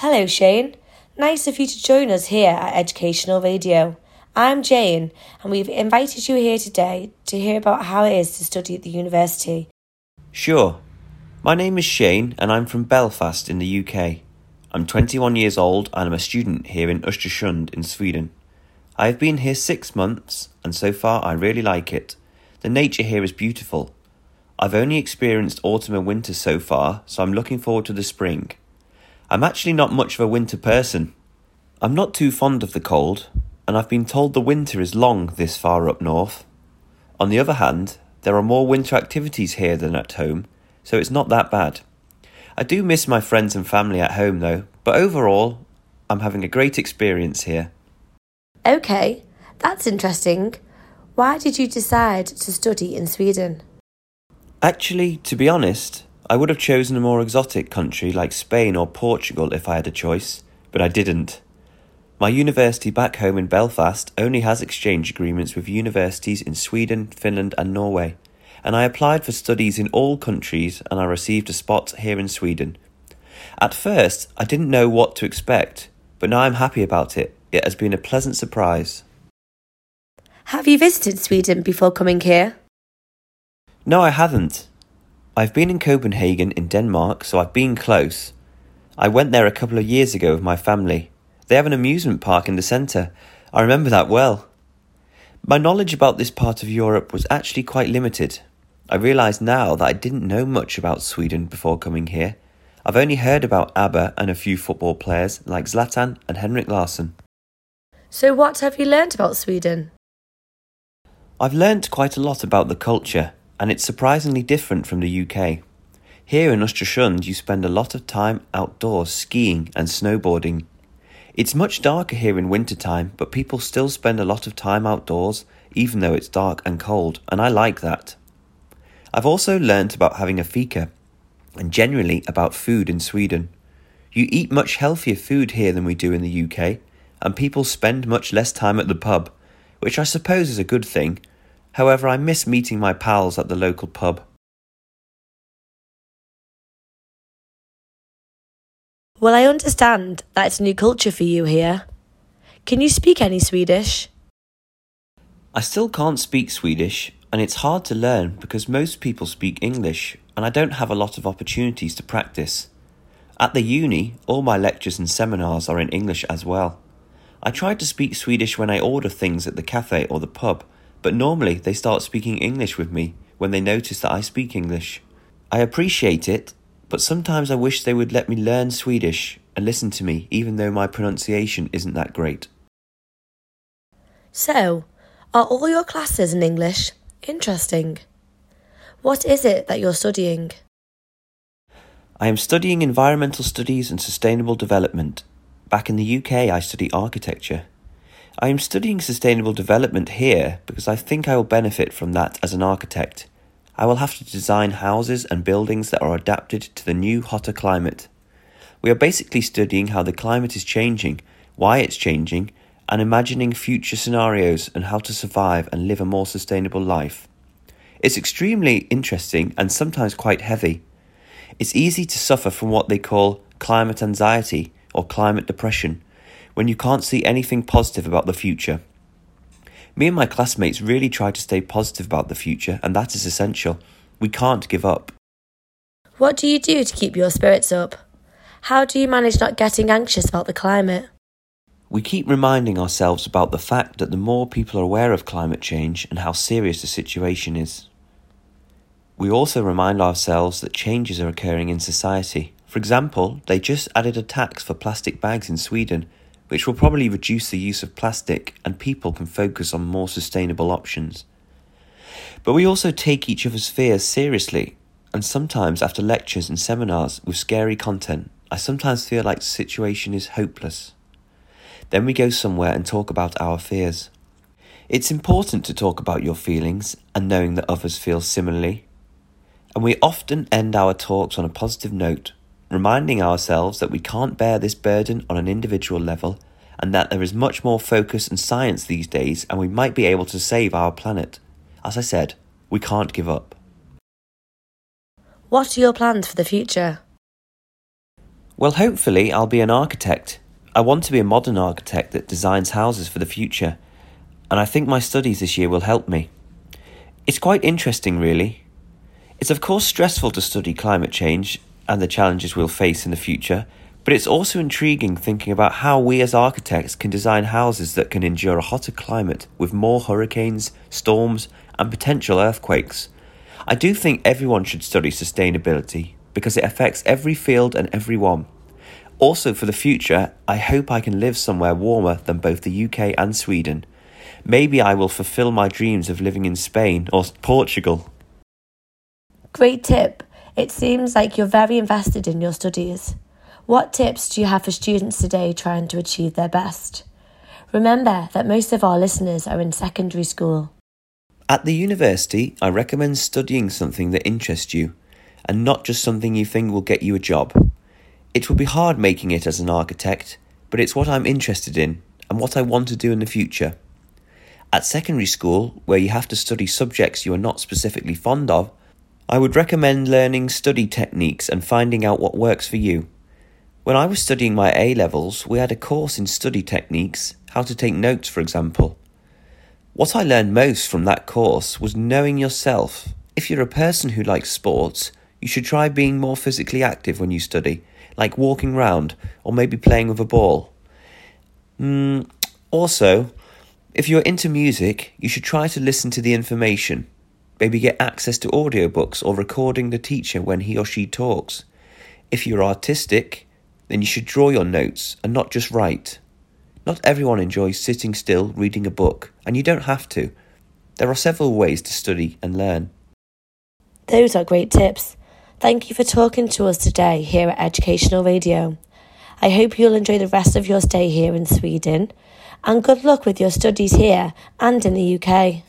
Hello, Shane. Nice of you to join us here at Educational Radio. I'm Jane, and we've invited you here today to hear about how it is to study at the university. Sure. My name is Shane, and I'm from Belfast in the UK. I'm 21 years old and I'm a student here in Östersund in Sweden. I have been here six months, and so far I really like it. The nature here is beautiful. I've only experienced autumn and winter so far, so I'm looking forward to the spring. I'm actually not much of a winter person. I'm not too fond of the cold, and I've been told the winter is long this far up north. On the other hand, there are more winter activities here than at home, so it's not that bad. I do miss my friends and family at home though, but overall, I'm having a great experience here. Okay, that's interesting. Why did you decide to study in Sweden? Actually, to be honest, I would have chosen a more exotic country like Spain or Portugal if I had a choice, but I didn't. My university back home in Belfast only has exchange agreements with universities in Sweden, Finland, and Norway, and I applied for studies in all countries and I received a spot here in Sweden. At first, I didn't know what to expect, but now I'm happy about it. It has been a pleasant surprise. Have you visited Sweden before coming here? No, I haven't. I've been in Copenhagen in Denmark, so I've been close. I went there a couple of years ago with my family. They have an amusement park in the centre. I remember that well. My knowledge about this part of Europe was actually quite limited. I realise now that I didn't know much about Sweden before coming here. I've only heard about ABBA and a few football players like Zlatan and Henrik Larsson. So, what have you learnt about Sweden? I've learnt quite a lot about the culture and it's surprisingly different from the UK. Here in Östersund, you spend a lot of time outdoors skiing and snowboarding. It's much darker here in wintertime, but people still spend a lot of time outdoors, even though it's dark and cold, and I like that. I've also learnt about having a fika, and generally about food in Sweden. You eat much healthier food here than we do in the UK, and people spend much less time at the pub, which I suppose is a good thing, However, I miss meeting my pals at the local pub. Well, I understand that it's a new culture for you here. Can you speak any Swedish? I still can't speak Swedish, and it's hard to learn because most people speak English, and I don't have a lot of opportunities to practice. At the uni, all my lectures and seminars are in English as well. I try to speak Swedish when I order things at the cafe or the pub but normally they start speaking English with me when they notice that I speak English. I appreciate it, but sometimes I wish they would let me learn Swedish and listen to me, even though my pronunciation isn't that great. So, are all your classes in English? Interesting. What is it that you're studying? I am studying environmental studies and sustainable development. Back in the UK, I study architecture. I am studying sustainable development here because I think I will benefit from that as an architect. I will have to design houses and buildings that are adapted to the new hotter climate. We are basically studying how the climate is changing, why it's changing, and imagining future scenarios and how to survive and live a more sustainable life. It's extremely interesting and sometimes quite heavy. It's easy to suffer from what they call climate anxiety or climate depression when you can't see anything positive about the future. Me and my classmates really try to stay positive about the future, and that is essential. We can't give up. What do you do to keep your spirits up? How do you manage not getting anxious about the climate? We keep reminding ourselves about the fact that the more people are aware of climate change and how serious the situation is. We also remind ourselves that changes are occurring in society. For example, they just added a tax for plastic bags in Sweden, which will probably reduce the use of plastic and people can focus on more sustainable options. But we also take each other's fears seriously, and sometimes after lectures and seminars with scary content, I sometimes feel like the situation is hopeless. Then we go somewhere and talk about our fears. It's important to talk about your feelings and knowing that others feel similarly. And we often end our talks on a positive note reminding ourselves that we can't bear this burden on an individual level and that there is much more focus and science these days and we might be able to save our planet. As I said, we can't give up. What are your plans for the future? Well, hopefully, I'll be an architect. I want to be a modern architect that designs houses for the future, and I think my studies this year will help me. It's quite interesting, really. It's of course stressful to study climate change and the challenges we'll face in the future, but it's also intriguing thinking about how we as architects can design houses that can endure a hotter climate with more hurricanes, storms, and potential earthquakes. I do think everyone should study sustainability because it affects every field and everyone. Also, for the future, I hope I can live somewhere warmer than both the UK and Sweden. Maybe I will fulfill my dreams of living in Spain or Portugal. Great tip. It seems like you're very invested in your studies. What tips do you have for students today trying to achieve their best? Remember that most of our listeners are in secondary school. At the university, I recommend studying something that interests you and not just something you think will get you a job. It will be hard making it as an architect, but it's what I'm interested in and what I want to do in the future. At secondary school, where you have to study subjects you are not specifically fond of, I would recommend learning study techniques and finding out what works for you. When I was studying my A levels, we had a course in study techniques, how to take notes, for example. What I learned most from that course was knowing yourself. If you're a person who likes sports, you should try being more physically active when you study, like walking round or maybe playing with a ball. Mm, also, if you're into music, you should try to listen to the information. Maybe get access to audiobooks or recording the teacher when he or she talks. If you're artistic, then you should draw your notes and not just write. Not everyone enjoys sitting still reading a book, and you don't have to. There are several ways to study and learn. Those are great tips. Thank you for talking to us today here at Educational Radio. I hope you'll enjoy the rest of your stay here in Sweden, and good luck with your studies here and in the UK.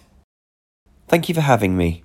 Thank you for having me.